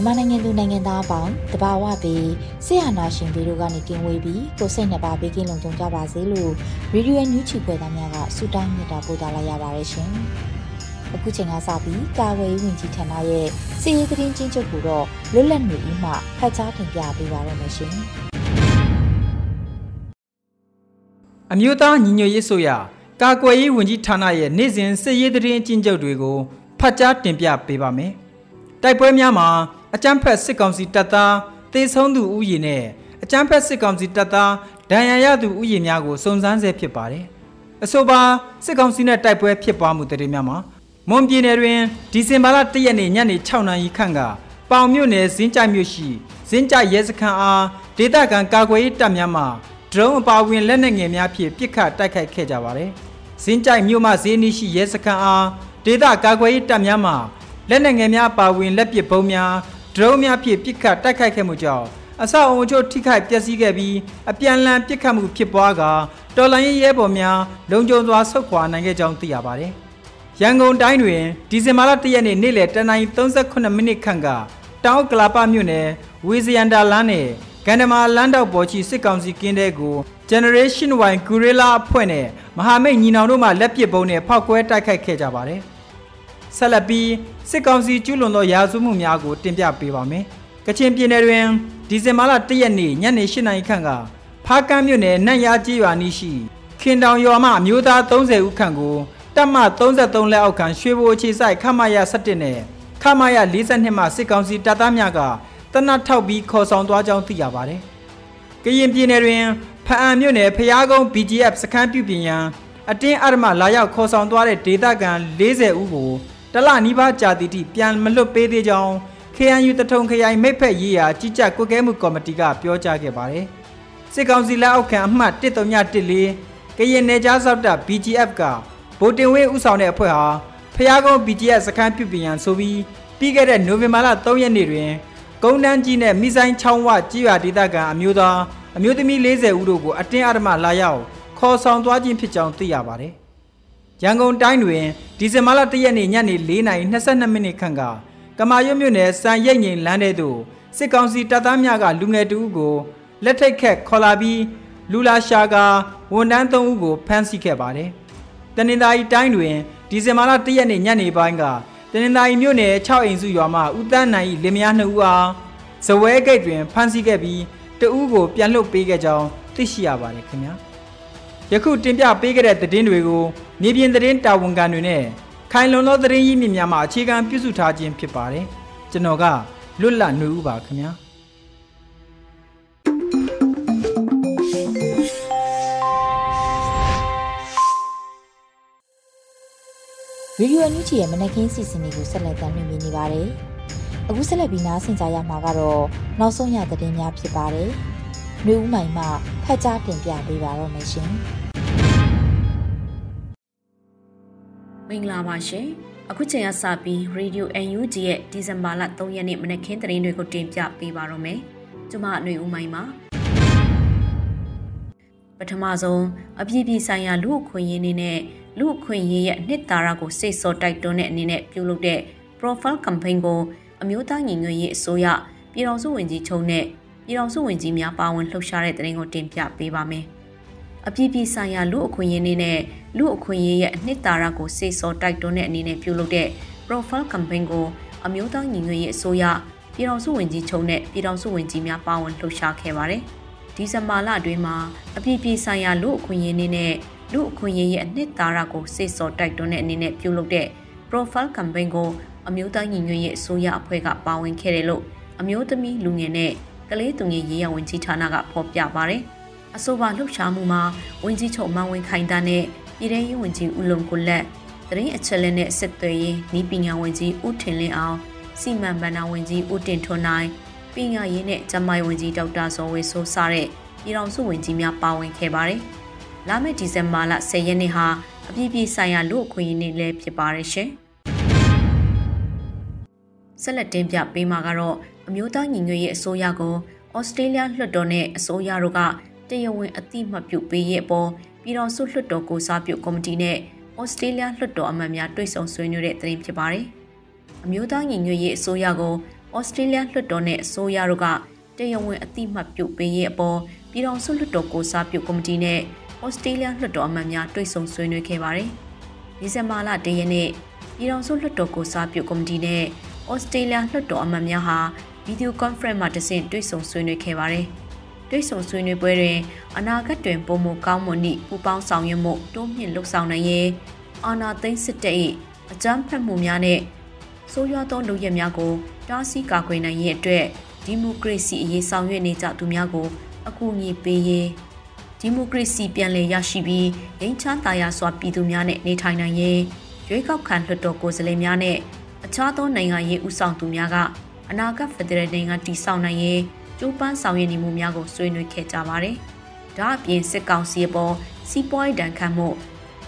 မြန်မာနိုင်ငံသူနိုင်ငံသားအပေါင်းတဘာဝပြီးဆရာနာရှင်ပြီးတို့ကနေကင်းဝေးပြီးကိုစိတ်နှပါဘေးကင်းလုံခြုံကြပါစေလို့ရေဒီယိုညူချီဖွယ်သားများကဆုတောင်းမြတ်တာပို့သလာရပါတယ်ရှင်။အခုချိန်ကစပြီးကာဝေးဝင်ကြီးဌာနရဲ့စီရေးသတင်းချင်းချုပ်ကိုတော့လွတ်လပ်နေပြီးမှဖတ်ကြားတင်ပြပေးပါရမရှင်။အမျိုးသားညီညွတ်ရေးဆိုရကာကွယ်ရေးဝန်ကြီးဌာနရဲ့နေ့စဉ်စစ်ရေးသတင်းအကျဉ်းချုပ်တွေကိုဖတ်ကြားတင်ပြပေးပါမယ်။တိုက်ပွဲများမှာ အကြမ်းဖက်စစ်ကောင်စီတပ်သားတေဆုံးသူဥယျာဉ်နဲ့အကြမ်းဖက်စစ်ကောင်စီတပ်သားဒဏ်ရာရသူဥယျာဉ်များကိုစုံစမ်းဆဲဖြစ်ပါတယ်။အဆိုပါစစ်ကောင်စီနဲ့တိုက်ပွဲဖြစ်ပွားမှုတရေများမှာမွန်ပြည်နယ်တွင်ဒီဇင်ဘာလ၁ရက်နေ့ညနေ6နာရီခန့်ကပေါင်မြို့နယ်ဇင်းကြိုက်မြို့ရှိဇင်းကြိုက်ရဲစခန်းအားဒေသခံကာကွယ်ရေးတပ်များမှဒရုန်းအပါဝင်လက်နက်ငယ်များဖြင့်ပစ်ခတ်တိုက်ခိုက်ခဲ့ကြပါတယ်။ဇင်းကြိုက်မြို့မှဈေးနီးရှိရဲစခန်းအားဒေသကာကွယ်ရေးတပ်များမှလက်နက်ငယ်များပါဝင်လက်ပစ်ဗုံးများ ဒရုန်းများဖြင့်ပစ်ခတ်တိုက်ခိုက်ခဲ့မှုကြောင့်အဆောက်အုံချို့ထိခိုက်ပျက်စီးခဲ့ပြီးအပြန်အလှန်ပစ်ခတ်မှုဖြစ်ပွားကတော်လိုင်းရဲဘော်များလုံခြုံစွာဆုတ်ခွာနိုင်ခဲ့ကြောင်းသိရပါတယ်။ရန်ကုန်တိုင်းတွင်ဒီဇင်ဘာလ၁ရက်နေ့နေ့လယ်10:38မိနစ်ခန့်ကတောင်ကလာပမြို့နယ်ဝေဇယန္တာလမ်းနယ်ကန္တမာလမ်းတောက်ပေါ်ရှိစစ်ကောင်စီကင်းတဲ့ကို Generation Y Gorilla အဖွဲ့နဲ့မဟာမိတ်ညီနောင်တို့မှလက်ပစ်ပုံးနဲ့ဖောက်ကွဲတိုက်ခိုက်ခဲ့ကြပါတယ်။ဆက်လက်ပြီး စစ်ကောင်စီကျူးလွန်သောရာဇဝမှုများကိုတင်ပြပေးပါမယ်။ကချင်ပြည်နယ်တွင်ဒီဇင်ဘာလ၁ရက်နေ့ညနေ၈နာရီခန့်ကဖားကန်းမြို့နယ်နန့်ရာကြီးရွာနီးရှိခင်တောင်ရွာမှအမျိုးသား30ဦးခန့်ကိုတပ်မ33လက်အောက်ခံရွှေဘိုအခြေဆိုင်ခမရ17နဲ့ခမရ42မှစစ်ကောင်စီတပ်သားများကတနတ်ထောက်ပြီးခေါ်ဆောင်သွားကြောင်းသိရပါတယ်။ကရင်ပြည်နယ်တွင်ဖအံမြို့နယ်ဖျားကုန်း BGF စခန်းပြုပြင်ရန်အတင်းအဓမ္မလာရောက်ခေါ်ဆောင်သွားတဲ့ဒေသခံ40ဦးကို တလနီးပါးကြာတီတိပြန်မလွတ်ပေးသေးကြောင်း KNU တထုံခရိုင်မိဖက်ရေးရာကြီးကြပ်ကွက်ကဲမှုကော်မတီကပြောကြားခဲ့ပါတယ်။စစ်ကောင်စီလက်အောက်ခံအမှတ်1314ကရင်နယ်ကြားစောက်တပ် BGF ကဗိုလ်တင်ဝင်းဦးဆောင်တဲ့အဖွဲ့ဟာဖျားကုန်း BGF စခန်းပြုပြင်ရန်ဆိုပြီးပြီးခဲ့တဲ့နိုဝင်ဘာလ3ရက်နေ့တွင်ကုန်းတန်းကြီးနဲ့မိဆိုင်ချောင်းဝကြီးရွာဒေသခံအမျိုးသားအမျိုးသမီး40ဦးတို့ကိုအတင်းအဓမ္မလာရောက်ခေါ်ဆောင်သွားခြင်းဖြစ်ကြောင်းသိရပါတယ် ရန်ကုန်တိုင်းတွင်ဒီဇင်ဘာလ၁ရက်နေ့ညနေ4:22မိနစ်ခန့်ကကမာရွတ်မြို့နယ်စံရိပ်ငိန်လမ်းထဲသို့စစ်ကောင်စီတပ်သားများကလူငယ်တဦးကိုလက်ထိတ်ခက်ခေါ်လာပြီးလူလာရှာကဝန်တန်း၃ဦးကိုဖမ်းဆီးခဲ့ပါတယ်။တနင်္သာရီတိုင်းတွင်ဒီဇင်ဘာလ၁ရက်နေ့ညနေပိုင်းကတနင်္သာရီမြို့နယ်6အိမ်စုရွာမှဦးတန်းနိုင်၏လင်မယား2ဦးအားဇဝဲဂိတ်တွင်ဖမ်းဆီးခဲ့ပြီးတဦးကိုပြန်လွှတ်ပေးခဲ့ကြောင်းသိရှိရပါတယ်ခင်ဗျာ။ ယခုတင်ပြပေးခဲ့တဲ့သတင်းတွေကိုမြေပြင်သတင်းတာဝန်ခံတွေနဲ့ခိုင်လုံသောသတင်းရင်းမြစ်များမှအခြေခံပြုစုထားခြင်းဖြစ်ပါတယ်ကျွန်တော်ကလွတ်လပ်နေဦးပါခင်ဗျာဗီဒီယိုအန်ယူဂျီရဲ့မနက်ခင်းစီစဉ်တွေကိုဆက်လက်တင်ပြနေပါတယ်။အခုဆက်လက်ပြီးနားဆင်ကြရမှာကတော့နောက်ဆုံးရသတင်းများဖြစ်ပါတယ်။မျိုးဦးမိုင်မှဖတ်ကြားတင်ပြပေးပါတော့မယ်ရှင်။ မင်္ဂလာပါရှင်အခုချိန်ကစပြီး Radio UNG ရဲ့ဒီဇင်ဘာလ3ရက်နေ့မနက်ခင်းသတင်းတွေကိုတင်ပြပေးပါတော့မယ်ကျွန်မအຫນွေဦးမိုင်းပါပထမဆုံးအပြည့်ပြည့်ဆိုင်ရာလူအခွင့်အရေးနေနဲ့လူအခွင့်အရေးရဲ့နှစ်သာရကိုစိတ်စောတိုက်တွန်းတဲ့အနေနဲ့ပြုလုပ်တဲ့ profile campaign ကိုအမျိုးသားညီညွတ်ရေးအစိုးရပြည်တော်စုဝင်ကြီးချုပ်နဲ့ပြည်တော်စုဝင်ကြီးများပါဝင်လှုပ်ရှားတဲ့တဲ့ရင်ကိုတင်ပြပေးပါမယ်။ပ အပြည့်ပြည့်ဆိုင်ရာလူအခွင့်အရေးနဲ့လူအခွင့်အရေးရဲ့အနှစ်သာရကိုစေစောတိုက်တွန်းတဲ့အနေနဲ့ပြုလုပ်တဲ့ profile campaign ကိုအမျိုးသားညီညွတ်ရေးအစိုးရပြည်ထောင်စုဝန်ကြီးချုပ်နဲ့ပြည်ထောင်စုဝန်ကြီးများပါဝင်လှုပ်ရှားခဲ့ပါတယ်။ဒီဇင်ဘာလအတွင်းမှာအပြည့်ပြည့်ဆိုင်ရာလူအခွင့်အရေးနဲ့လူအခွင့်အရေးရဲ့အနှစ်သာရကိုစေစောတိုက်တွန်းတဲ့အနေနဲ့ပြုလုပ်တဲ့ profile campaign ကိုအမျိုးသားညီညွတ်ရေးအစိုးရအဖွဲ့ကပါဝင်ခဲ့တယ်လို့အမျိုးသမီးလူငယ်နဲ့ကလေးသူငယ်ရေးရဝန်ကြီးဌာနကဖော်ပြပါတယ်။ အဆိုပါလှုပ်ရှားမှုမှာဝန်ကြီးချုပ်မောင်ဝင်ခိုင်တာနဲ့ပြည်ထရေးဝန်ကြီးဦးလုံကိုလက်သတင်းအချက်အလက်နဲ့ဆက်သွယ်ရေးဤပညာဝန်ကြီးဦးထင်လင်းအောင်စီမံဘဏ္ဍာဝန်ကြီးဦးတင်ထွန်းနိုင်ပညာရေးနဲ့ကျန်းမာရေးဝန်ကြီးဒေါက်တာဇော်ဝေဆိုးစတဲ့ပြည်ထောင်စုဝန်ကြီးများပါဝင်ခဲ့ပါတယ်။လာမယ့်ဒီဇင်ဘာလ10ရက်နေ့ဟာအပြည့်ပြည့်ဆိုင်ရာလူ့အခွင့်အရေးနေ့လည်းဖြစ်ပါတယ်ရှင်။ဆက်လက်တင်ပြပေးမှာကတော့အမျိုးသားညီညွတ်ရေးအစိုးရကိုဩစတြေးလျလွှတ်တော်နဲ့အစိုးရတို့က တရားဝင်အတိမတ်ပြုပေးရဲ့အပေါ်ပြည်တော်စုလွှတ်တော်ကိုစားပြုကော်မတီနဲ့ဩစတြေးလျလွှတ်တော်အမတ်များတွေ့ဆုံဆွေးနွေးတဲ့သတင်းဖြစ်ပါတယ်။အမျိုးသားညီညွတ်ရေးအစိုးရကိုဩစတြေးလျလွှတ်တော်နဲ့အစိုးရတို့ကတရားဝင်အတိမတ်ပြုပေးရဲ့အပေါ်ပြည်တော်စုလွှတ်တော်ကိုစားပြုကော်မတီနဲ့ဩစတြေးလျလွှတ်တော်အမတ်များတွေ့ဆုံဆွေးနွေးခဲ့ပါတယ်။ဒီဇင်ဘာလ၁ရက်နေ့ပြည်တော်စုလွှတ်တော်ကိုစားပြုကော်မတီနဲ့ဩစတြေးလျလွှတ်တော်အမတ်များဟာဗီဒီယိုကွန်ဖရင့်မှာတဆင့်တွေ့ဆုံဆွေးနွေးခဲ့ပါတယ်။ တွေ့ဆုံဆွေးနွေးပွဲတွင်အနာဂတ်တွင်ပုံမကောင်းမွန်သည့်ပူပေါင်းဆောင်ရွက်မှုတိုးမြင့်လှုပ်ဆောင်နိုင်ရေးအာဏာသိမ်းစစ်တပ်၏အကြမ်းဖက်မှုများနှင့်ဆိုးရွားသောလုပ်ရက်များကိုတားဆီးကာကွယ်နိုင်ရေးအတွက်ဒီမိုကရေစီအရေးဆောင်ရွက်နေကြသူများကို အကူအညီပေးရေးဒီမိုကရေစီပြန်လည်ရရှိပြီးငြိမ်းချမ်းသာယာစွာပြည်သူများနဲ့နေထိုင်နိုင်ရေးရွေးကောက်ခံလွှတ်တော်ကိုယ်စားလှယ်များနဲ့အခြားသောနိုင်ငံရေးဦးဆောင်သူများကအနာဂတ်ဖက်ဒရယ်နိုင်ငံတည်ဆောက်နိုင်ရေး ကြိုးပမ်းဆောင်ရွက်နေမှုများကိုဆွေးနွေးခဲ့ကြပါတယ်။ဒါအပြင်စစ်ကောင်စီပေါ်စီးပွားရေးတန်ခတ်မှု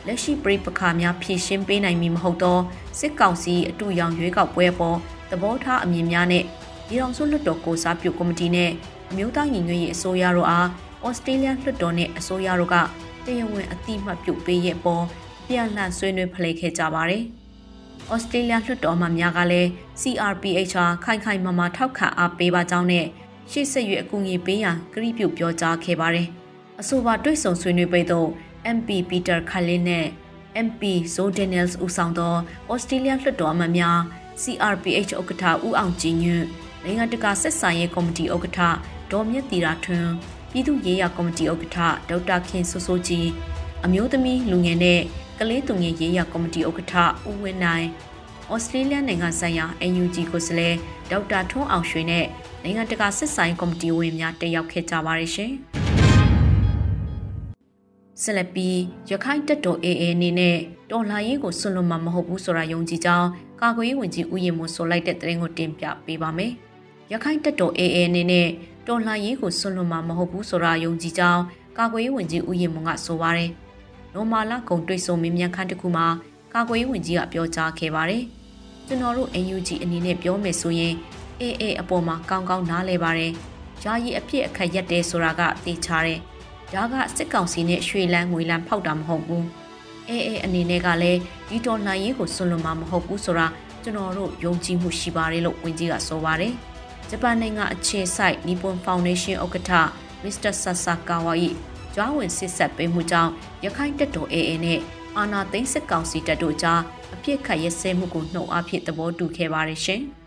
လက်ရှိပြည်ပခါများဖြည့်ရှင်းပေးနိုင်မည်မဟုတ်သောစစ်ကောင်စီအတူရောင်ရွေးကောက်ပွဲပေါ်သဘောထားအမြင်များနဲ့ပြည်တော်စုလွှတ်တော်ကိုစားပြုကော်မတီနဲ့အမျိုးသားညီညွတ်ရေးအစိုးရတို့အားဩစတြေးလျလွှတ်တော်နဲ့အစိုးရတို့ကတရားဝင်အတိမတ်ပြုပေးရဲ့ပေါ်ပြန်လှန်ဆွေးနွေးဖလှယ်ခဲ့ကြပါတယ်။ဩစတြေးလျလွှတ်တော်မှများကလည်း CRPH ဟာခိုင်ခိုင်မာမာထောက်ခံအားပေးပါကြောင်းနဲ့ ရှေ့ဆက်၍အကူအညီပေးရန်ကတိပြုပြောကြားခဲ့ပါတယ်။အဆိုပါတွေ့ဆုံဆွေးနွေးပွဲသို့ MP Peter Khalin နဲ့ MP Zodinels ဦးဆောင်သောဩစတြေးလျလွှတ်တော်အမတ်များ CRPH ဥက္ကဋ္ဌဦးအောင်ကြည်ညွန့်နိုင်ငံတကာဆက်ဆံရေးကော်မတီဥက္ကဋ္ဌဒေါ်မြတ်တီရာထွန်းပြည်သူ့ရေးရာကော်မတီဥက္ကဋ္ဌဒေါက်တာခင်စိုးစိုးကြည်အမျိုးသမီးလူငယ်နဲ့ကလေးသူငယ်ရေးရာကော်မတီဥက္ကဋ္ဌဦးဝင်းနိုင်ဩစတြေးလျနိုင်ငံဆိုင်ရာ NUG ကိုယ်စားလှယ်ဒေါက်တာထွန်းအောင်ရွှေနဲ့ နိုင်ငံတကာစစ်ဆိုင်ကော်မတီဝင်များတက်ရောက်ခဲ့ကြပါတယ်ရှင်။ဆက်လက်ပြီးရခိုင်တပ်တော် AA အနေနဲ့တော်လှန်ရေးကိုဆွလွန်မှာမဟုတ်ဘူးဆိုတာယုံကြည်ကြောင်းကာကွယ်ရေးဝန်ကြီးဦးရင်မိုးဆိုလိုက်တဲ့သတင်းကိုတင်ပြပေးပါမယ်။ရခိုင်တပ်တော် AA အနေနဲ့တော်လှန်ရေးကိုဆွလွန်မှာမဟုတ်ဘူးဆိုတာယုံကြည်ကြောင်းကာကွယ်ရေးဝန်ကြီးဦးရင်မိုးကဆိုပါတယ်။နိုမာလာကုံတွေ့ဆုံမင်းမြန်ခန်းတစ်ခုမှာကာကွယ်ရေးဝန်ကြီးကပြောကြားခဲ့ပါတယ်။ကျွန်တော်တို့ NUG အနေနဲ့ပြောမယ်ဆိုရင် အေးအေးအပေါ်မှာကောင်းကောင်းနားလဲပါတယ်။ယာယီအဖြစ်အခက်ရက်တယ်ဆိုတာကသိချတယ်။ဒါကစစ်ကောင်စီနဲ့ရွှေလန်းငွေလန်းဖောက်တာမဟုတ်ဘူး။အေးအေးအနေနဲ့ကလည်းဒီတော်လှန်ရေးကိုဆွလွန်မှာမဟုတ်ဘူးဆိုတာကျွန်တော်တို့ယုံကြည်မှုရှိပါတယ်လို့ဝန်ကြီးကဆိုပါတယ်။ဂျပန်နိုင်ငံအခြေစိုက် Nippon Foundation ဥက္ကဋ္ဌ Mr. Sasakawa ၏ကြွားဝင်စစ်ဆက်ပေးမှုကြောင့်ရခိုင်တပ်တော် AA နဲ့အာနာသိန်းစစ်ကောင်စီတပ်တို့ကြားအပြစ်ခတ်ရစဲမှုကိုနှုတ်အားဖြင့်သဘောတူခဲ့ပါတယ်ရှင်။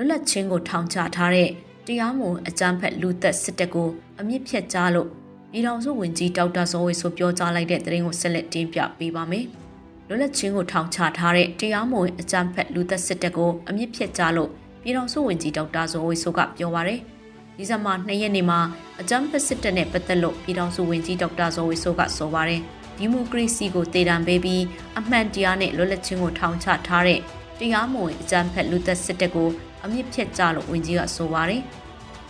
လွတ်လပ်ခြင်းကိုထောင်ချထားတဲ့တရားမဝင်အကြမ်းဖက်လူသက်စစ်တပ်ကိုအမြင့်ဖြတ်ကြားလို့ပြည်ထောင်စုဝန်ကြီးဒေါက်တာဇော်ဝေဆိုပြောကြားလိုက်တဲ့သတင်းကိုဆက်လက်တင်ပြပေးပါမယ်။လွတ်လပ်ခြင်းကိုထောင်ချထားတဲ့တရားမဝင်အကြမ်းဖက်လူသက်စစ်တပ်ကိုအမြင့်ဖြတ်ကြားလို့ပြည်ထောင်စုဝန်ကြီးဒေါက်တာဇော်ဝေဆိုကပြောပါရယ်။ဒီဇင်ဘာ2ရက်နေ့မှာအကြမ်းဖက်စစ်တပ်နဲ့ပတ်သက်လို့ပြည်ထောင်စုဝန်ကြီးဒေါက်တာဇော်ဝေဆိုးကဆိုပါတယ်ဒီမိုကရေစီကိုတည်တံပေးပြီးအမှန်တရားနဲ့လွတ်လပ်ခြင်းကိုထောင်ချထားတဲ့တရားမဝင်အကြမ်းဖက်လူသက်စစ်တပ်ကို အမြင့်ဖြတ်ကြလို့ဝန်ကြီးကဆိုပါတယ်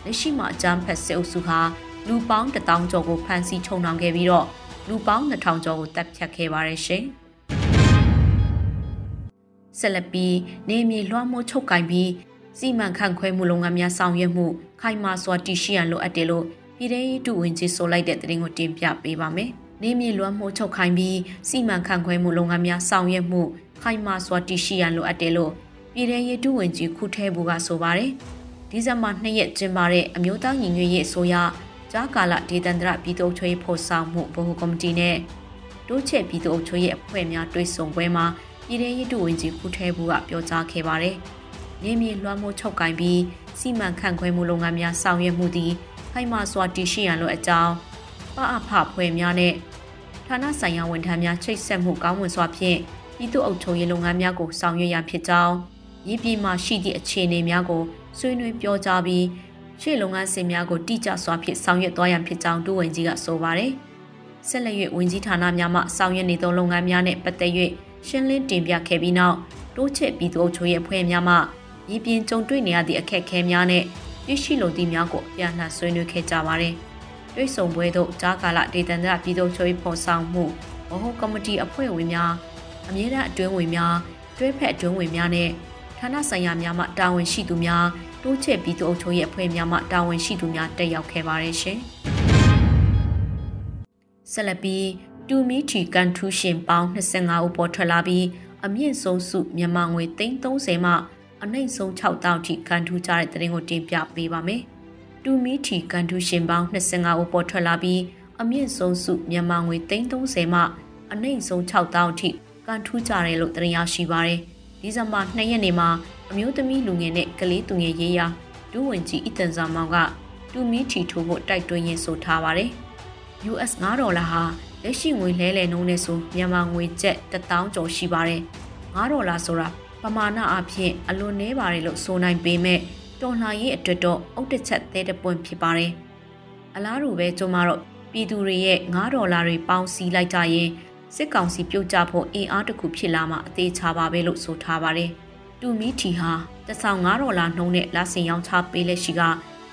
လက်ရှိမှာအကြမ်းဖက်စစ်အုပ်စုဟာလူပေါင်း1000ကျော်ကိုဖမ်းဆီးချုံနှောင်ခဲ့ပြီးတော့လူပေါင်း2000ကျော်ကိုတပ်ဖြတ်ခဲ့ပါတယ်ရှင်ဆက်လက်ပြီးနေမြေလွှမ်းမိုးချုပ်ကင်ပြီးစီမံခန့်ခွဲမှုလုပ်ငန်းများဆောင်ရွက်မှုခိုင်မာစွာတည်ရှိရန်လိုအပ်တယ်လို့ပြည်ထောင်စုဝန်ကြီးဆိုလိုက်တဲ့သတင်းကိုတင်ပြပေးပါမယ်။နေမြေလွှမ်းမိုးချုပ်ခိုင်ပြီးစီမံခန့်ခွဲမှုလုပ်ငန်းများဆောင်ရွက်မှုခိုင်မာစွာတည်ရှိရန်လိုအပ်တယ်လို့ ပြည်ထောင်စုဝန်ကြီးခုထဲဘူကဆိုပါတယ်။ဒီဇင်ဘာ2ရက်ကျင်းပတဲ့အမျိုးသားညီညွတ်ရေးအစိုးရကြားကာလဒေသန္တရပြည်သူ့ချွေးဖော်ဆောင်မှုဗဟိုကော်မတီနဲ့တိုးချဲ့ပြည်သူ့ချွေးရဲ့အဖွဲ့များတွဲဆုံပွဲမှာပြည်ထရေးတူဝင်ကြီးခုထဲဘူးကပြောကြားခဲ့ပါတယ်။နေမြေလွှမ်းမိုးချုပ်ကင်ပြီးစီမံခန့်ခွဲမှုလုပ်ငန်းများဆောင်ရွက်မှုသည်ဖိုင်မာစွာတည်ရှိရန်လိုအကြောင်းပအဖဖွဲ့များနဲ့ဌာနဆိုင်ရာဝန်ထမ်းများချိတ်ဆက်မှုကောင်းမွန်စွာဖြင့်ပြည်သူ့အုပ်ချုပ်ရေးလုပ်ငန်းများကိုဆောင်ရွက်ရန်ဖြစ်ကြောင်း ရည်ပြည်မှရှိသည့်အခြေအနေများကိုဆွေးနွေးပြောကြားပြီးရှေ့လုပ်ငန်းစဉ်များကိုတိကျစွာဖြင့်ဆောင်ရွက်သွားရန်ဖြစ်ကြောင်းဒုဝန်ကြီးကဆိုပါတယ်။ဆက်လက်၍ဝန်ကြီးဌာနများမှဆောင်ရွက်နေသောလုပ်ငန်းများနှင့်ပတ်သက်၍ရှင်းလင်းတင်ပြခဲ့ပြီးနောက်တိုးချဲ့ပြည်သူ့အုပ်ချုပ်ရေးအဖွဲ့များမှရည်ပြင်ကြုံတွေ့နေရသည့်အခက်အခဲများနဲ့သိရှိလိုသည့်များကိုအပြန်အလှန်ဆွေးနွေးခဲ့ကြပါတယ်။တွိဆုံပွဲသို့ကြားကာလဒေသန္တရပြည်သူ့ချုပ်ရေးဖော်ဆောင်မှုဗဟိုကော်မတီအဖွဲ့ဝင်များအမြဲတမ်းအတွင်းဝင်များတွဲဖက်အတွင်းဝင်များနဲ့ ဌာနဆိုင်ရာများမှတာဝန်ရှိသူများတိုးချဲ့ပြည်သူ့အုပ်ချုပ်ရေးအဖွဲ့များမှတာဝန်ရှိသူများတက်ရောက်ခဲ့ပါတယ်ရှင်။ဆက်လက်ပြီးတူမီထီကန်ထူးရှင်ပေါင်း25ဦးပေါ်ထွက်လာပြီးအမြင့်ဆုံးစုမြန်မာငွေ330မှအနှိမ့်ဆုံး6တောက်ထိကန်ထူးကြတဲ့တရင်ကိုတင်ပြပေးပါမယ်။တူမီထီကန်ထူးရှင်ပေါင်း25ဦးပေါ်ထွက်လာပြီးအမြင့်ဆုံးစုမြန်မာငွေ330မှအနှိမ့်ဆုံး6တောက်ထိကန်ထူးကြတယ်လို့တင်ရရှိပါတယ်။ ဒီဇင်ဘာ2ရက်နေ့မှာအမျိုးသမီးလူငယ်နဲ့ကလေးသူငယ်ရေးရာဒူးဝင်ကြီးအီတန်ဇာမောင်ကတူမီထီထိုးဖို့တိုက်တွန်းရင်းဆိုထားပါတယ်။ US 9ဒေါ်လာဟာလက်ရှိငွေလဲလှယ်နှုန်းနဲ့ဆိုမြန်မာငွေကျပ်1000ကျော်ရှိပါတယ်။9ဒေါ်လာဆိုတာပမာဏအဖြစ်အလွန်နည်းပါတယ်လို့ဆိုနိုင်ပေမဲ့တော်လှန်ရေးအတွက်တော့အုတ်တစ်ချက်သေးတဲ့ပွင့်ဖြစ်ပါတယ်။အလားတူပဲကျွန်မတို့ပြည်သူတွေရဲ့9ဒေါ်လာတွေပေါင်းစည်းလိုက်ကြရင် စစ်ကောင်စီပြုတ်ကျဖို့အင်အားတစ်ခုဖြစ်လာမှအသေးချပါပဲလို့ဆိုထားပါတယ်။တူမီထီဟာတဆောင်9ဒေါ်လာနှုန်းနဲ့လာစင်ရောင်းချပေးလက်ရှိက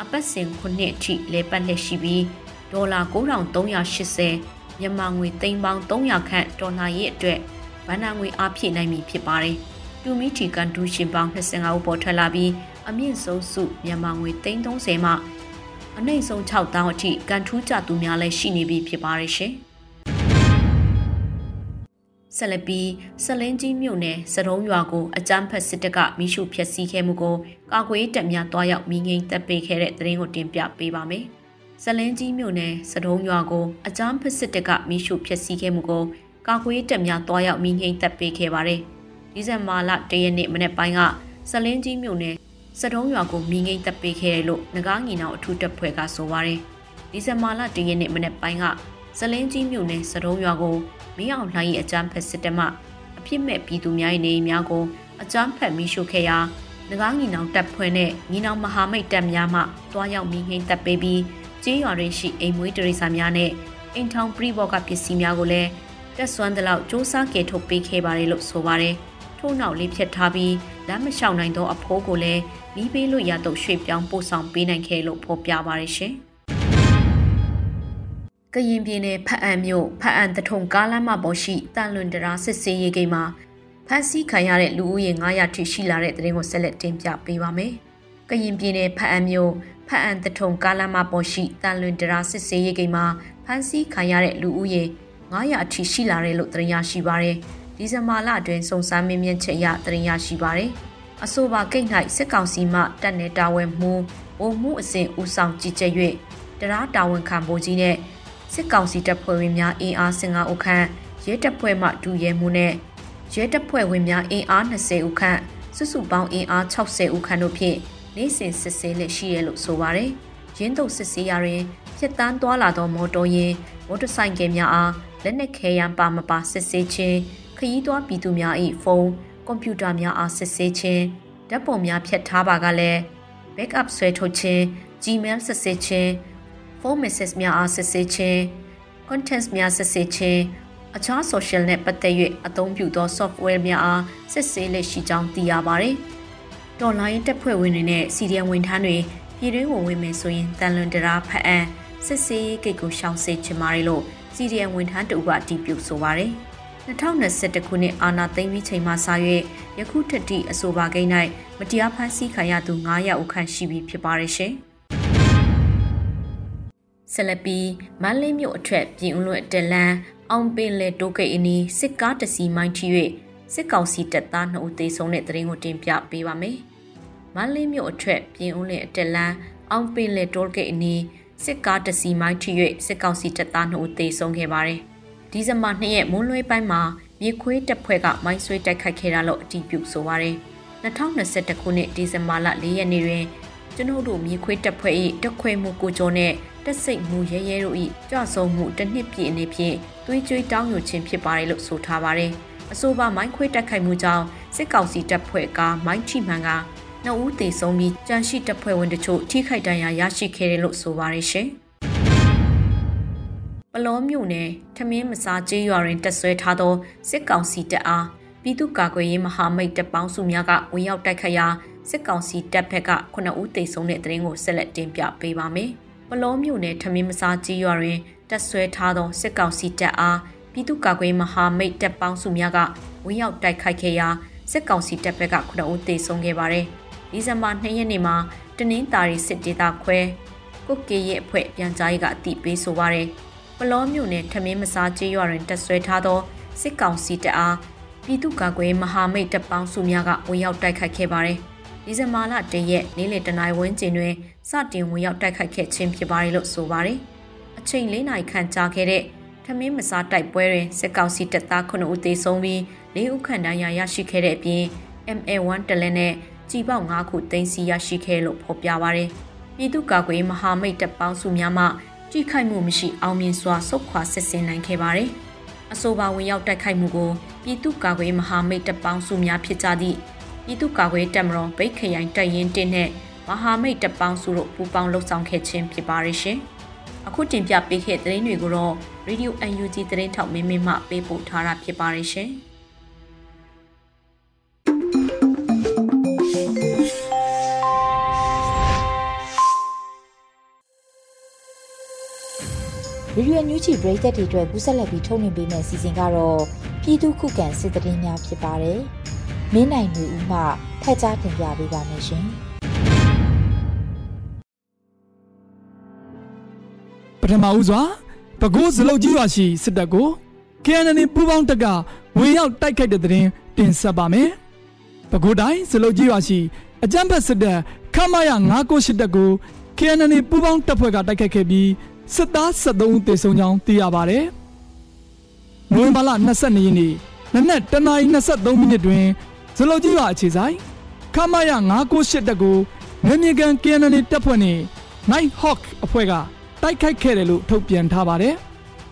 အပတ်စဉ်ခုနှစ်အထိလဲပတ်လက်ရှိပြီးဒေါ်လာ9380မြန်မာငွေသိန်းပေါင်း300ခန့်ဒေါ်လာရဲ့အတွက်ဗန္နာငွေအားဖြည့်နိုင်ပြီဖြစ်ပါတယ်။တူမီတီကန်ဒူရှင်ပေါင်း25ဦးပေါ်ထွက်လာပြီးအမြင့်ဆုံးစုမြန်မာငွေသိန်း30မှအနှိမ့်ဆုံး6တောင်းအထိကန်ထူးကြသူများလည်းရှိနေပြီဖြစ်ပါတယ်ရှင်။ ဆက်လက်ပြီးဆလင်းကြီးမြို့နယ်စတုံးရွာကိုအကြမ်းဖက်စစ်တပ်ကမိရှုဖျက်ဆီးခဲ့မှုကိုကာကွယ်တပ်များတွားရောက်မိငိမ့်တပ်ပေးခဲ့တဲ့သတင်းကိုတင်ပြပေးပါမယ်။ဇလင်းကြီးမြို့နယ်စတုံးရွာကိုအကြမ်းဖက်စစ်တပ်ကမိရှုဖျက်ဆီးခဲ့မှုကိုကာကွယ်တပ်များတွားရောက်မိငိမ့်သက်ပေးခဲ့ပါတယ်။ဒီဇင်ဘာလ၁ရက်နေ့မနေ့ပိုင်းကဇလင်းကြီးမြို့နယ်စတုံးရွာကိုမိငိမ့်သက်ပေးခဲ့တယ်လို့ငကားငီနောင်အထူးတပ်ဖွဲ့ကဆိုပါတယ်။ဒီဇင်ဘာလ၁ရက်နေ့မနေ့ပိုင်းကဇလင်းကြီးမြို့နယ်စတုံးရွာကို မင်းအောင်လှိုင်းရဲ့အကြမ်းဖက်စစ်တပ်မှအပြစ်မဲ့ပြည်သူများရဲ့နေအိမ်များကိုအကြမ်းဖက်မိရှုခဲ့ရာငကားငီနောင်တပ်ဖွဲ့နဲ့ငီနောင်မဟာမိတ်တပ်များမှတွားရောက်မိငိမ့်သက်ပေးပြီးကျေးရွာတွင်ရှိအိမ်မွေးတရိษံများနဲ့အိမ်ထောင်ပြိဘောကပစ္စည်းများကိုလည်းတက်ဆွမ်းသလောက်စူးစမ်းကယ်ထုတ်ပေးခဲ့ပါတယ်လို့ဆိုပါတယ်။ထို့နောက်လေးဖြတ်ထားပြီးလမ်းမလျှောက်နိုင်သောအဖိုးကိုလည်းမီးပေးလို့ရတော့ရွှေ့ပြောင်းပို့ဆောင်ပေးနိုင်ခဲ့လို့ဖော်ပြပါတယ်ရှင်။ ကရင်ပြည်နယ်ဖအံမြို့ဖအံတထုံကားလမ်းမပေါ်ရှိတန်လွန်တရာစစ်စေးရေးဂိမ်းမှာဖမ်းဆီးခံရတဲ့လူဦးရေ900ထိရှိလာတဲ့တဲ့ရင်ကိုဆက်လက်တင်ပြပေးပါမယ်။ကရင်ပြည်နယ်ဖအံမြို့ဖအံတထုံကားလမ်းမပေါ်ရှိတန်လွင်တရာစစ်စေးရေးဂိမ်းမှာဖမ်းဆီးခံရတဲ့လူဦးရေ900အထိရှိလာတယ်လို့သတင်းရရှိပါရယ်ဒီဇင်ဘာလအတွင်းစုံစမ်းမင်းမြင့်ချက်အရသတင်းရရှိပါရယ်အဆိုပါဂိတ်၌စစ်ကောင်စီမှတပ်နေတာဝန်မှုဗိုလ်မှုအစဉ်ဦးဆောင်ကြီးကြပ်၍တရားတာဝန်ခံဖို့ကြီးနဲ့ စစ်ကောင်စီတပ်ဖွဲ့ဝင်များအင်အား15ဦးခန့်ရဲတပ်ဖွဲ့မှဒူရဲမှုနဲ့ရဲတပ်ဖွဲ့ဝင်များအင်အား20ဦးခန့်စုစုပေါင်းအင်အား60ဦးခန့်တို့ဖြင့်နေ့စဉ်စစ်ဆေးလက်ရှိရလို့ဆိုပါတယ်။ရင်းတုပ်စစ်ဆေးရရင်ဖြတ်တန်းသွားလာသောမော်တော်ယာဉ်မော်တော်ဆိုင်ကယ်များအားလက်နက်ခဲယမ်းပါမပါစစ်ဆေးခြင်းခရီးသွားပြည်သူများ၏ဖုန်းကွန်ပျူတာများအားစစ်ဆေးခြင်းဓာတ်ပုံများဖြတ်ထားပါကလည်း backup ဆွဲထုတ်ခြင်း Gmail စစ်ဆေးခြင်း phone message များအားစစ်ဆေးခြင်း contents များစစ်ဆေးခြင်းအခြား social နဲ့ပတ်သက်၍အသုံးပြုသော software များအားစစ်ဆေးလက်ရှိကြောင်းသိရပါတယ်။တော်လိုင်းတပ်ဖွဲ့ဝင်တွေနဲ့စီဒီအမ်ဝန်ထမ်းတွေပြည်တွင်းဝင်ဝင်မယ်ဆိုရင်တန်လွန်တရာဖအံစစ်စေးကိတ်ကိုရှောင်စေချင်ပါတယ်လို့စီဒီအမ်ဝန်ထမ်းတူကအတည်ပြုဆိုပါတယ်2021ခုနှစ်အာဏာသိမ်းပြီးချိန်မှစ၍ယခုထက်ထိအဆိုပါကိန်း၌မတရားဖမ်းဆီးခံရသူ900ဦးခန့်ရှိပြီဖြစ်ပါတယ်ရှင်။ ဆလပီမန်းလေးမြို့အထက်ပြည်ဦးလွင်တလန်အောင်ပင်လေတိုးကိတ်အနီးစစ်ကားတစီမိုင်းထီ၍စစ်ကောင်စီတပ်သား2ဦးသေဆုံးတဲ့သတင်းကိုတင်ပြပေးပါမယ်။မန္တလေးမြို့အထက်ပြင်းဦးလင်အတက်လန်းအောင်ပင်လေတိုးဂိတ်အနီးစစ်ကားတစီမိုင်းထိ၍စစ်ကောင်စီတပ်သား2ဦးသေဆုံးခဲ့ပါတယ်။ဒီဇင်ဘာ2ရက်မွန်းလွဲပိုင်းမှာမြေခွေးတပ်ဖွဲ့ကမိုင်းဆွဲတိုက်ခိုက်ခဲ့တာလို့အတည်ပြုဆိုပါတယ်။2021ခုနှစ်ဒီဇင်ဘာလ4ရက်နေ့တွင်ကျွန်ုပ်တို့မြေခွေးတပ်ဖွဲ့၏တက်ခွဲမှုကိုကျော်နဲ့ တက်စိတ်မှုရဲရဲတို့၏ကြဆုံမှုတစ်နှစ်ပြည့်အနေဖြင့်သွေးကြွေးတောင်းယူခြင်းဖြစ်ပါတယ်လို့ဆိုထားပါတယ်။အဆိုပါမိုင်းခွေးတိုက်ခိုက်မှုကြောင့်စစ်ကောင်စီတပ်ဖွဲ့ကမိုင်းချိမှန်ကနှစ်ဦးသေဆုံးပြီးကြန့်ရှိတပ်ဖွဲ့ဝင်တချို့ထိခိုက်ဒဏ်ရာရရှိခဲ့တယ်လို့ဆိုပါတယ်ရှင်။ပလောမြို့နယ်ထမင်းမစားကျေးရွာတွင်တက်ဆွဲထားသောစစ်ကောင်စီတပ်အားပြည်သူ့ကာကွယ်ရေးမဟာမိတ်တပ်ပေါင်းစုများကဝင်ရောက်တိုက်ခတ်ရာစစ်ကောင်စီတပ်ဘက်က9ဦးသေဆုံးတဲ့တဲ့ရင်ကိုဆက်လက်တင်ပြပေးပါမယ်။ ပလောမြို့နယ်ထမင်းမစားကျေးရွာတွင်တက်ဆွဲထားသောစစ်ကောင်စီတပ်အားပြည်သူ့ကာကွယ်ရေးမဟာမိတ်တပ်ပေါင်းစုများကဝင်ရောက်တိုက်ခိုက်ခဲ့ရာစစ်ကောင်စီတပ်ဘက်က9ဦးသေဆုံးခဲ့ပါတယ်။ဒီဇင်ဘာ2ရက်နေ့မှာတနင်္သာရီစစ်ဒေသခွဲကုတ်ကေရဲ့အဖွဲ့ပြန်ကြားရေးကအတိပေးဆိုပါရယ်ပလောမြို့နယ်ထမင်းမစားကျေးရွာတွင်တက်ဆွဲထားသောစစ်ကောင်စီတပ်အားပြည်သူ့ကာကွယ်မဟာမိတ်တပ်ပေါင်းစုများကဝင်ရောက်တိုက်ခိုက်ခဲ့ပါတယ် ဒီဇင်ဘာလ၁ရက်နေ့လယ်တနာရီဝန်းကျင်တွင်စတင်ဝင်ရောက်တိုက်ခိုက်ခဲ့ခြင်းဖြစ်ပါတယ်လို့ဆိုပါတယ်အချိန်၄နာရီခန့်ကြာခဲ့တဲ့ထမင်းမစားတိုက်ပွဲတွင်စစ်ကောင်စီတပ်သား9ဦးသေဆုံးပြီး၄ဦးခန့်ဒဏ်ရာရရှိခဲ့တဲ့အပြင် MA1 တလက်နဲ့ကြီးပေါက်၅ခုသိမ်းဆီးရရှိခဲ့လို့ဖော်ပြပါရယ်ပြည်သူ့ကာကွယ်မဟာမိတ်တပ်ပေါင်းစုများမှကြိခိုက်မှုမရှိအောင်မြင်စွာဆုတ်ခွာစစ်ဆင်နိုင်ခဲ့ပါတယ်အဆိုပါဝင်ရောက်တိုက်ခိုက်မှုကိုပြည်သူ့ကာကွယ်မဟာမိတ်တပ်ပေါင်းစုများဖြစ်ကြသည့် ပြည်သူ့ကာကွယ်တပ်မတော်ဗိတ်ခရိုင်တပ်ရင်းတင်းနဲ့မဟာမိတ်တပ်ပေါင်းစုတို့ပူးပေါင်းလှုပ်ဆောင်ခဲ့ခြင်းဖြစ်ပါရဲ့ရှင်အခုတင်ပြပေးခဲ့တဲ့သတင်းတွေကိုတော့ Radio UNG သတင်းထောက်မင်းမင်းမှပေးပို့ထားတာဖြစ်ပါရဲ့ရှင်။ရေဒီယိုညူချီပရိသတ်တွေအတွက်ကူးဆက်လက်ပြီးထုတ်လွှင့်ပေးမယ့်စီစဉ်ကတော့ပြည်သူခုခံစစ်တရင်များဖြစ်ပါတယ်။ မင်းနိုင်လူဦးမှဖတ်ကြားတင်ပြပေးပါမယ်ရှင်။ပထမဦးစွာပဲခူးစလုတ်ကြီးရွာရှိစစ်တပ်ကို KNN ပူးပေါင်းတပ်ကဝင်ရောက်တိုက်ခိုက်တဲ့တဲ့ရင်တင်ဆက်ပါမယ်။ပဲခူးတိုင်းစလုတ်ကြီးရွာရှိအကြမ်းဖက်စစ်တပ်ခမရ998တပ်ကို KNN ပူးပေါင်းတပ်ဖွဲ့ကတိုက်ခိုက်ခဲ့ပြီးစစ်သား73ဦးသေဆုံးကြောင်းသိရပါတယ်။နိုဝင်ဘာလ22ရက်နေ့နနက်တနာရီ23မိနစ်တွင် ဇလုတ်ကြီးရွာအခြေဆိုင်ခမရ998တပ်ကိုမြေမြေကန် KNL တပ်ဖွဲ့နှင့် Night Hawk အဖွဲ့ကတိုက်ခိုက်ခဲ့တယ်လို့ထုတ်ပြန်ထားပါတယ်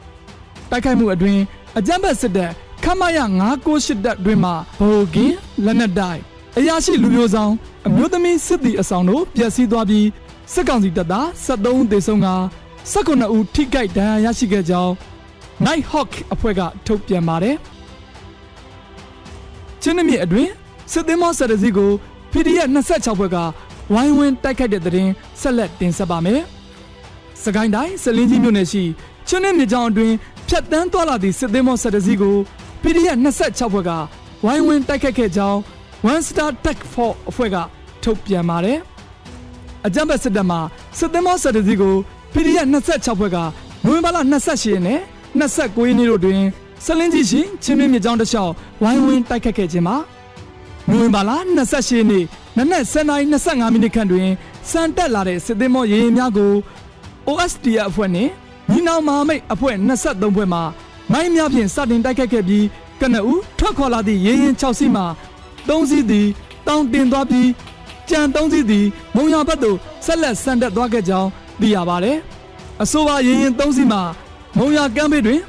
။တိုက်ခိုက်မှုအတွင်းအကြမ်းဖက်စစ်တပ်ခမရ998တပ်တွင်မှဗိုလ်ကင်းလက်နက်တိုင်အရာရှိလူမျိုးဆောင်အမျိုးသမီးစစ်သည်အဆောင်တို့ပျက်စီးသွားပြီးစစ်ကောင်စီတပ်သား73ဦးသေဆုံးက19ဦးထိခိုက်ဒဏ်ရာရရှိခဲ့ကြောင်း Night Hawk အဖွဲ့ကထုတ်ပြန်ပါတယ်။ ချင်းနမြအတွင်စစ်သင်းမောဆယ်တစီကို PDF 26ဘွဲ့ကဝိုင်းဝန်းတိုက်ခိုက်တဲ့တဲ့ရင်ဆက်လက်တင်ဆက်ပါမယ်။စကိုင်းတိုင်းစလင်းကြီးမြို့နယ်ရှိချင်းနမြကြောင်အတွင်ဖြတ်တန်းသွားလာသည့်စစ်သင်းမောဆယ်တစီကို PDF 26ဘွဲ့ကဝိုင်းဝန်းတိုက်ခိုက်ခဲ့ကြောင်း One Star Tech 4အဖွဲ့ကထုတ်ပြန်ပါတယ်။အကြံဖက်စစ်တပ်မှစစ်သင်းမောဆယ်တစီကို PDF 26ဖွဲ့ကနိုဝင်ဘာလ28ရက်နဲ့29ရက်နေ့တို့တွင် ဆလင်းကြီးရှိချင်းမြင့်မြကြောင်းတစ်လျှောက်ဝိုင်းဝန်းတိုက်ခတ်ခဲ့ခြင်းမှာနိုဝင်ဘာလ28ရက်နေ့နနက်7:25မိနစ်ခန့်တွင်စံတက်လာတဲ့စစ်သည်မောရေရင်များကို OSDF အဖွဲ့နှင့်ညီနောင်မဟာမိတ်အဖွဲ့23ဖွဲ့မှမိုင်းများဖြင့်စတင်တိုက်ခတ်ခဲ့ပြီးကနဦးထွက်ခွာလာသည့်ရေရင်6စီးမှ3စီးသည်တောင်တင်သွားပြီးကြံ3စီးသည်မုံရဘက်သို့ဆက်လက်ဆန်တက်သွားခဲ့ကြောင်းသိရပါတယ်။အဆိုပါရင်ရင်၃စီးမှာမုံရကမ်းဘေးတွင်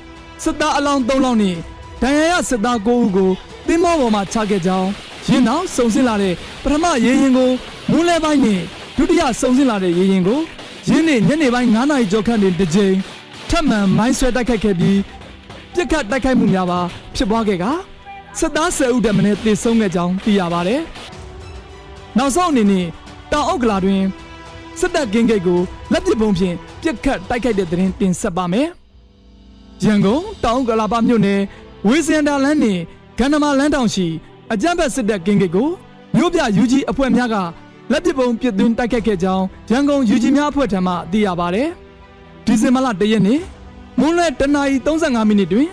စစ်သားအလောင်း၃လောင်းနဲ့ဒဏ်ရာရစစ်သား၉ဦးကိုသင်းမောပေါ်မှာချခဲ့ကြောင်းရင်းနောက်စုံစင်းလာတဲ့ပထမရင်ရင်ကိုမူးလဲပိုင်းနဲ့ဒုတိယစုံစင်းလာတဲ့ရင်ရင်ကိုရင်းနဲ့ညနေပိုင်း9နာရီကျော်ခန့်တွင်တစ်ကြိမ်ထပ်မံမိုင်းဆွဲတိုက်ခိုက်ခဲ့ပြီးပြစ်ခတ်တိုက်ခိုက်မှုများပါဖြစ်ပွားခဲ့ကစစ်သား10ဦးတမနဲ့တေဆုံးခဲ့ကြောင်းသိရပါတယ်။နောက်ဆုံးအနေနဲ့တောင်အုပ်ကလာတွင်စစ်တပ်ကင်းဂိတ်ကိုလက်ပစ်ပုံဖြင့်ပြစ်ခတ်တိုက်ခိုက်တဲ့တဲ့ရင်တင်ဆက်ပါမယ်။ ရန်ကုန်တောင်ကလာပမြို့နယ်ဝေစင်တာလန်းနယ်ဂန္ဓမာလန်းတောင်ရှိအကြမ်းဖက်စစ်တပ်ကင်းဂိတ်ကိုမြို့ပြယူကြီးအဖွဲ့များကလက်ပစ်ပုံပစ်သွင်းတိုက်ခိုက်ခဲ့ကြောင်းရန်ကုန်ယူကြီးများအဖွဲ့ထံမှသိရပါဗျ။ဒီဇင်ဘာလ၁ရက်နေ့မွန်းလွဲတနာရီ35မိနစ်တွင်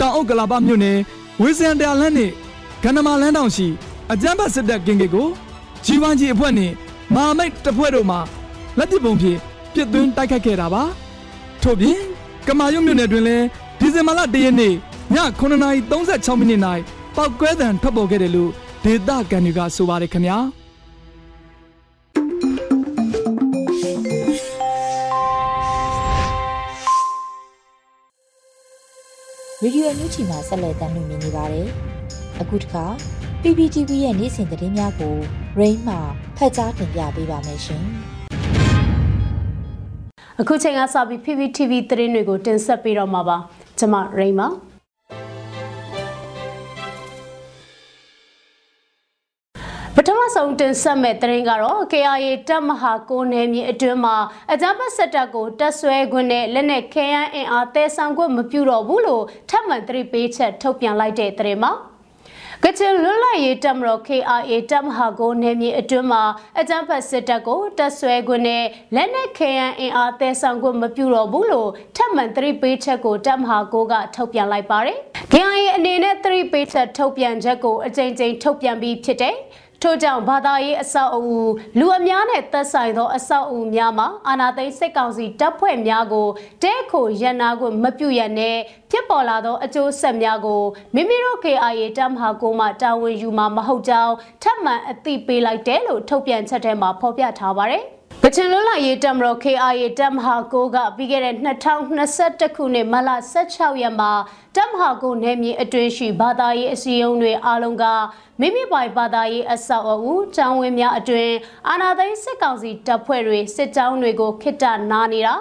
တောင်အုပ်ကလာပမြို့နယ်ဝေစင်တာလန်းနယ်ဂန္ဓမာလန်းတောင်ရှိအကြမ်းဖက်စစ်တပ်ကင်းဂိတ်ကိုဂျီဝမ်ဂျီအဖွဲ့နှင့်မာမိတ်တပ်ဖွဲ့တို့မှလက်ပစ်ပုံဖြင့်ပပြစ်သွင်းတိုက်ခိုက်ခဲ့တာပါထို့ပြင် ကမာရွတ်မြို့နယ်တွင်လည်းဒီဇင်ဘာလ၁ရက်နေ့ည9:36မိနစ်၌ပောက်ကွဲသံထွက်ပေါ်ခဲ့တယ်လို့ဒေသခံတွေကဆိုပါတယ်ခင်ဗျာရေဒီယိုအန်ယူဂျီမှာဆက်လက်တင်ပြနေပါတယ်။အခုတခါ PPTV ရဲ့နေ့စဉ်သတင်းများကို Rain မှဖတ်ကြားတင်ပြပေးပါမယ်ရှင်။ အခုချိန်ကစပြီး PPTV သတင်းတွေကိုတင်ဆက်ပေးတော့မှာပါ။ကျွန်မ Rain ပါ။ပထမဆုံးတင်ဆက်မဲ့သတင်းကတော့ KIA တပ်မဟာကိုနယ်မြေအတွင်းမှာအကြမ်းဖက်စစ်တပ်ကိုတပ်ဆွဲခွင့်နဲ့လက်နက်ခဲယမ်းအင်အားတဲဆောင်ခွင့်မပြုတော့ဘူးလို့ထပ်မံသတိပေးချက်ထုတ်ပြန်လိုက်တဲ့သတင်းမှာ ကချင်လွတ်လပ်ရေးတပ်မတော် KRA တပ်မဟာကိုနယ်မြေအတွင်းမှာအကြမ်းဖက်စစ်တပ်ကိုတပ်ဆွဲခွင့်နဲ့လက်နက်ခဲယမ်းအင်အားတဲဆောင်ခွင့်မပြုတော့ဘူးလို့ထပ်မံသတိပေးချက်ကိုတပ်မဟာကိုကထုတ်ပြန်လိုက်ပါတယ်။ KRA အနေနဲ့သတိပေးချက်ထုတ်ပြန်ချက်ကိုအကြိမ်ကြိမ်ထုတ်ပြန်ပြီးဖြစ်တဲ့ ထို့ကြောင့်ဘာသာရေးအဆောက်အဦလူအများနဲ့သက်ဆိုင်သောအဆောက်အဦများမှာအာဏာသိမ်းစစ်ကောင်စီတပ်ဖွဲ့များကိုတဲခိုရန်နာကိုမပြုရနဲ့ဖြစ်ပေါ်လာသောအကျိုးဆက်များကိုမိမိတို့ KIA တပ်မဟာကိုမှတာဝန်ယူမှာမဟုတ်ကြောင်းထပ်မံအသိပေးလိုက်တယ်လို့ထုတ်ပြန်ချက်ထဲမှာဖော်ပြထားပါတယ်။ ကချင်လွတ်လပ်ရေးတပ်မတော် KIA တပ်မဟာကိုကပြီးခဲ့တဲ့2021ခုနှစ်မလ16ရက်မှာတပ်မဟာကိုနယ်မြေအတွင်းရှိဘာသာရေးအစည်းအရုံးတွေအားလုံးကမိမိပိုင်ဘာသာရေးအဆောက်အဦကျောင်းဝင်းများအတွင်းအာဏာသိမ်းစစ်ကောင်စီတပ်ဖွဲ့တွေစစ်ကြောင်းတွေကိုခိတ္တနာနေတာ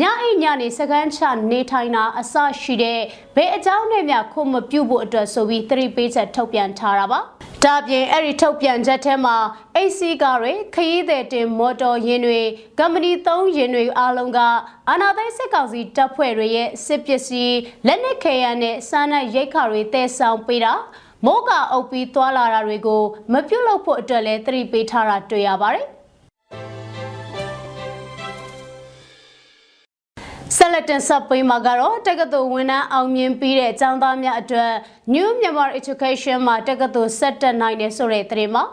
ညအိညနေစကန်ချနေထိုင်တာအစရှိတဲ့ဘယ်အကြောင်းနဲ့မှခုမပြုတ်ဖို့အတွက်ဆိုပြီးသတိပေးချက်ထုတ်ပြန်ထားတာပါဒါပြင်အဲ့ဒီထုတ်ပြန်ချက်ထဲမှာ AC ကားတွေခရီးသည်တင်မော်တော်ယာဉ်တွေကမ္ပဏီ၃ယာဉ်တွေအားလုံးကအာနာသိစစ်ကောင်စီတပ်ဖွဲ့တွေရဲ့စစ်ပစ္စည်းလက်နက်ခဲယမ်းနဲ့စားနပ်ရိက္ခာတွေတည်ဆောင်ပေးတာမိုးကအုပ်ပြီးသွာလာတာတွေကိုမပြုတ်လို့ဖို့အတွက်လည်းသတိပေးထားတာတွေ့ရပါတယ် ဆက်လက်တင်ဆက်ပေးမှာကတော့တက္ကသိုလ်ဝန်ထမ်းအောင်မြင်ပြီးတဲ့ကျောင်းသားများအတွက် New Myanmar Education မှာတက္ကသိုလ်ဆက်တက်နိုင်တယ်ဆိုတဲ့သတင်းမှာ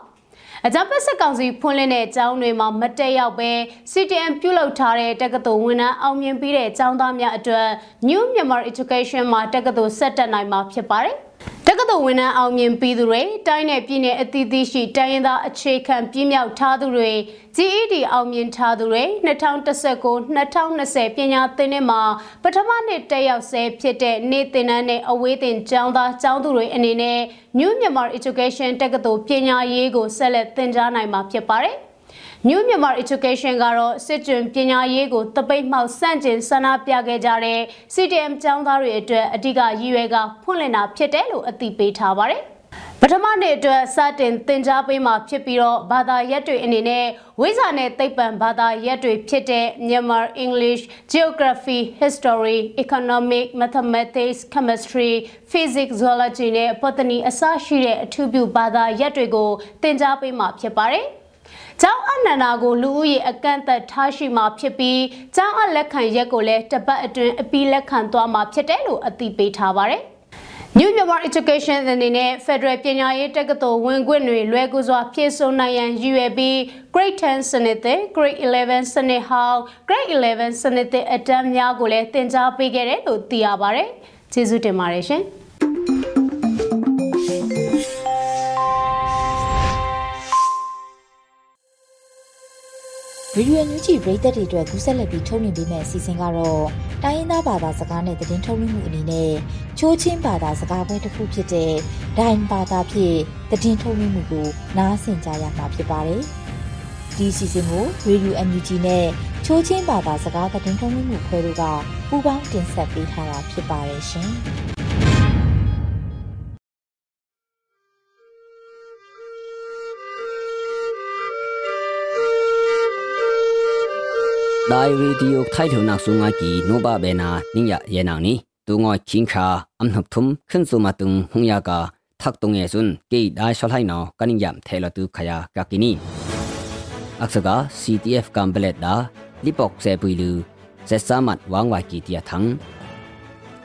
အကြံပတ်စစ်ကောင်စီဖွင့်လှစ်တဲ့ကျောင်းတွေမှာမတက်ရောက်ပဲ CTM ပြုလုပ်ထားတဲ့တက္ကသိုလ်ဝန်ထမ်းအောင်မြင်ပြီးတဲ့ကျောင်းသားများအတွက် New Myanmar Education မှာတက္ကသိုလ်ဆက်တက်နိုင်မှာဖြစ်ပါတယ်။ တက္ကသိုလ်ဝန်ထမ်းအောင်မြင်ပြီးသူတွေတိုင်းနယ်ပြည်နယ်အသီးသီးရှိတိုင်းရင်းသားအခြေခံပြည့်မြောက်ထားသူတွေ GED အောင်မြင်ထားသူတွေ2019-2020ပညာသင်နှစ်မှာပထမနှစ်တက်ရောက်ဆဲဖြစ်တဲ့နေ့သင်တန်းနဲ့အဝေးသင်ကျောင်းသားကျောင်းသူတွေအနေနဲ့ New Myanmar Education တက္ကသိုလ်ပညာရေးကိုဆက်လက်သင်ကြားနိုင်မှာဖြစ်ပါတယ်။ New Myanmar Education ကတော့စစ်ကျင်ပညာရေးကိုတပိတ်မှောက်ဆန့်ကျင်ဆန္ဒပြခဲ့ကြတဲ့ CDM ကျောင်းသားတွေအတွက်အဓိကရည်ရွယ်ကဖွင့်လှစ်တာဖြစ်တယ်လို့အသိပေးထားပါတယ်။ပထမနေ့အတွက်စတင်သင်ကြားပေးမှာဖြစ်ပြီးတော့ဘာသာရပ်တွေအနေနဲ့ဝိဇာနဲ့သိပ္ပံဘာသာရပ်တွေဖြစ်တဲ့ Myanmar English, Geography, History, Economic, Mathematics, Chemistry, Physics, Zoology နဲ့ Botany အစရှိတဲ့အထူးပြုဘာသာရပ်တွေကိုသင်ကြားပေးမှာဖြစ်ပါတယ်။ ကျောင်းအနန္ဒာကိုလူဦးရေအကန့်အသတ်ထားရှိမှာဖြစ်ပြီးကျောင်းအလက်ခံရက်ကိုလည်းတပတ်အတွင်းအပြီးလက်ခံသွားမှာဖြစ်တယ်လို့အသိပေးထားပါတယ်။ New Myanmar Education အနေနဲ့ Federal ပညာရေးတက္ကသိုလ်ဝင်ခွင့်တွေလွယ်ကူစွာဖြည့်ဆို့နိုင်ရန်ရည်ရွယ်ပြီး Grade 10စနစ်သစ် Grade 11စနစ်ဟောင်း Grade 11စနစ်သစ်အတန်းများကိုလည်းသင်ကြားပေးခဲ့တယ်လို့သိရပါတယ်။ကျေးဇူးတင်ပါတယ်ရှင်။ ရေဒီယိုညူဂျီပရိသတ်တွေအတွက်ကူးဆက်လက်ပြီးထုတ်လွှင့်ပေးမယ့်အစီအစဉ်ကတော့တိုင်းရင်းသားဘာသာစကားနဲ့သတင်းထုတ်လွှင့်မှုအနေနဲ့ချိုးချင်းဘာသာစကားပွဲတစ်ခုဖြစ်တဲ့ဒိုင်ဘာသာဖြင့်သတင်းထုတ်လွှင့်မှုကိုနားဆင်ကြရမှာဖြစ်ပါတယ်။ဒီအစီအစဉ်ကိုရေဒီယိုအန်ယူဂျီနဲ့ချိုးချင်းဘာသာစကားသတင်းထုတ်လွှင့်မှုဖွဲ့တို့ကပူးပေါင်းတင်ဆက်ပေးထားတာဖြစ်ပါတယ်ရှင်။ ได้วิดีโอไทยเท่านักสุงากีโนบาเบนานิยะเยนังนี้ตัวงอยคิงคาอัมหกทุมขึ้นสุมาตุงหงยากาทักตงเอซุนกีได้ชลายนอกันิยามเทลตุขยากากินีอักษกา CTF กัมเบเลดาลิปอกเซปุยลูเซสามัดวางวากีเตียทัง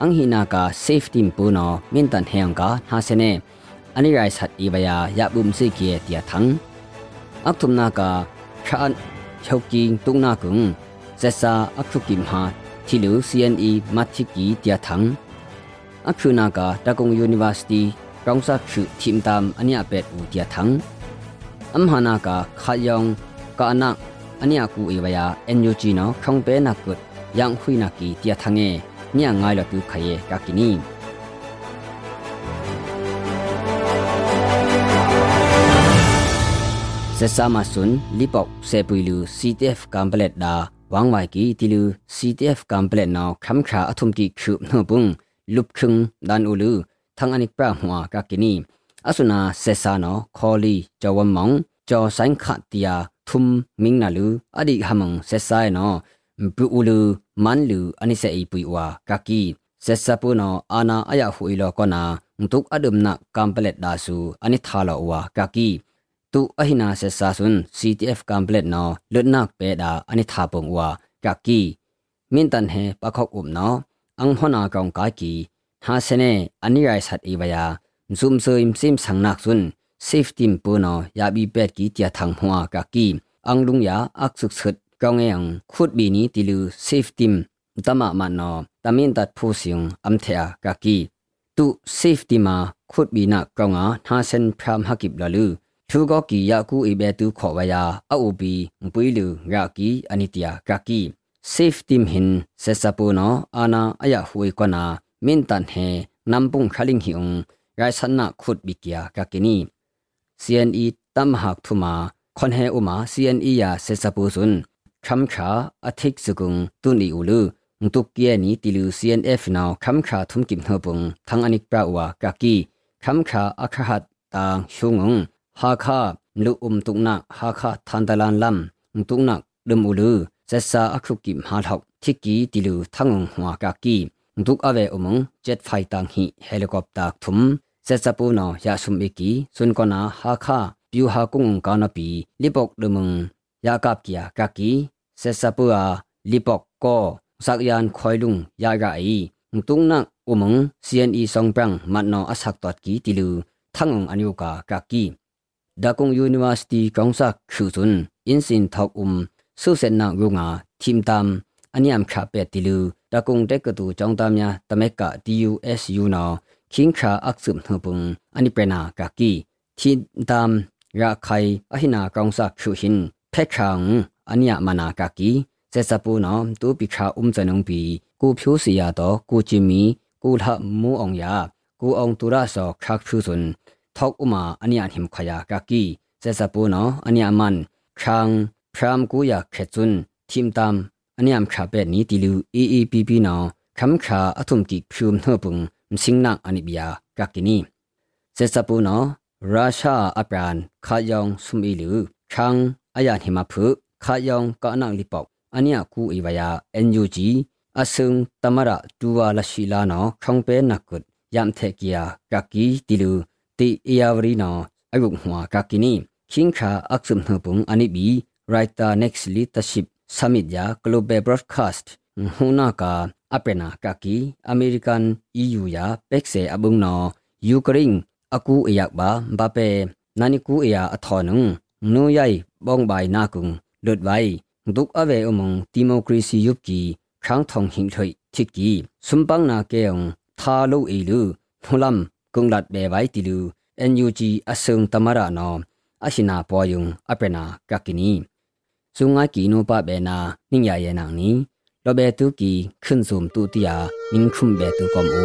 อังฮินากาเซฟติมปูนอมินตันเฮงกาฮาเซเนอันนี้ไรสัตอีบยายาบุมซิเกียเตียทังอักทุมนากาชานชาวกิงตุงนากุง zesa akhu kim ha thilu cne mathi ki tia thang akhu na ka takong university kongsa khu thim tam ania pet u tia thang am hana ka khayong ka ana ania ku ewaya nug no khong pe na kut yang khui na ki tia thange nya ngai la tu khaye ka kini ဆက်ဆာမဆွန်လီပေါက်ဆေပူလူ CTF ကမ်ပလက်ဒါ วังไวกีติลู CTF กัมเปลตนาวคัมขาอทุมกีคืบนบุงลุบคึงดันอูลูทั้งอนิกปราหัวกากินีอสุนาเซซานอคอลีจอวมองจอสังขะติยาทุมมิงนาลูอดีหมงเซซายนอปูอูลูมันลูอันิเซอีปุยวากากีเซซาปูนออานาอายาหุอีโลกอนาตุกอดุมนักกัมเปลตดาสูอันิทาลอวากากี tu ahina se sa sun CTF complete no lutnak pe da ani tha pong wa ka ki min tan he pakhok um no ang hona kaung ka ki ha sene ani rai sat e baya zum so im sim sang nak sun safety pu no ya bi pet ki tia thang hwa ka ki ang lung ya ak suk sut kaung yang khut bi ni tilu safety tama ma no tamin tat phu siung am thea ka ki tu safety ma khut bi na kaunga tha sen phram hakip lalu သူကကီယာကူအဘဲတူခေါ်ဝယာအူဘီပွေလူရာကီအနိတယာကကီ safe team hin se sapu no ana aya hui kona min tan he nampung khaling hi ung rai sanna khut bikia ka kini cne tam hak thuma khon he uma cne ya se sapu sun kham kha athik sugung tuni ulu ngtuk kia ni tilu cnf now kham kha thum kim hopung thang anik pra wa ka ki kham kha akhahat tang shungung ဟာခါလူအုံတုနာဟာခါသန်တလန်လမ်တုနာဒမူလူဆက်စာအခုကိမာထောက်တိကီတီလူသငုံဟွာကာကီဒုကအဝဲအမုံဂျက်ဖိုင်တန်ဟီဟယ်လီကော်ပတာထုမ်ဆက်စပူနောယာဆုမ်အကီဆွန်ကနာဟာခါပြူဟာကုငကာနပီလီပေါက်ဒမုံယာကပ်ကီယာကာကီဆက်စပူအာလီပေါက်ကိုစက်ယန်ခွိုင်လုံယာဂါအီတုံနာအုံမုံ CNE ဆောင်ပန်းမတ်နောအဆက်တော်ကီတီလူသငုံအညုကာကာကီ dakong university kongsa khuzun insin thok um su sen na runga thim tam aniam kha pe tilu dakong tek tu chongtam nya tameka tusu no king kha aksum thupung ani prena ka ki thim tam ra khai ahina kongsa khu hin phekhang ania mana ka ki se sapu no tu pi kha um chanung pi ku phyu sia to ku chimi ku tha mu ong ya ku ong tura so khak khu sun ทอกอุมาอันยาหิมขยากากีเซซาปูนออันยามันครังพรามกูอยากเขจุนทิมตามอันยามขาเป็ดนี้ติลู EEPP นอคำขาอทุมกิพิมเฮปุงมสิงนักอันิบยากากินีเซซาปูนอราชาอัปรานขายองสุมีลูครังอายาหิมาพุขายองกะนังลิปอกอันยากูอีวายา NUG အဆုံတမရတူဝါလရှိလာနောခေါင်ပဲနကုတ်ယမ်ထေကီယာကကီတီလူ တေအေယာဝရီနာအယုဟွာကကိနီချင်းခါအခစမ်နှပုံအနိဘီရိုက်တာနက်စ်လီတရှစ်ဆမစ်ယာကလိုဘဲဘရော့ဒ်ကာစတ်ဟူနာကာအပနာကကီအမေရိကန် EU ယာပက်ဆေအဘုံနောယူကရိန်းအကူအယက်ပါဘာပေနာနီကူအယာအထောနုံနူယိုင်ဘောင်ဘိုင်နာကုံလွတ်ဝိုင်ဒုကအဝေအမုံဒီမိုကရေစီယုပ်ကီခေါင်းထောင်ဟင်ထွိချစ်ကီစွမ်ပန်းနာကေယုံသာလုအီလူထူလမ် ကုံလတ်ဘေဝိုင်တီလူ NUG အဆုံတမရနောအရှင်နာပေါ်ယုံအပနာကကီနီစုံငါကီနိုပဘေနာနိညာယေနာနီလောဘေတုကီခွန်းစုံတူတီယာနင်းခုံဘေတုကောမူ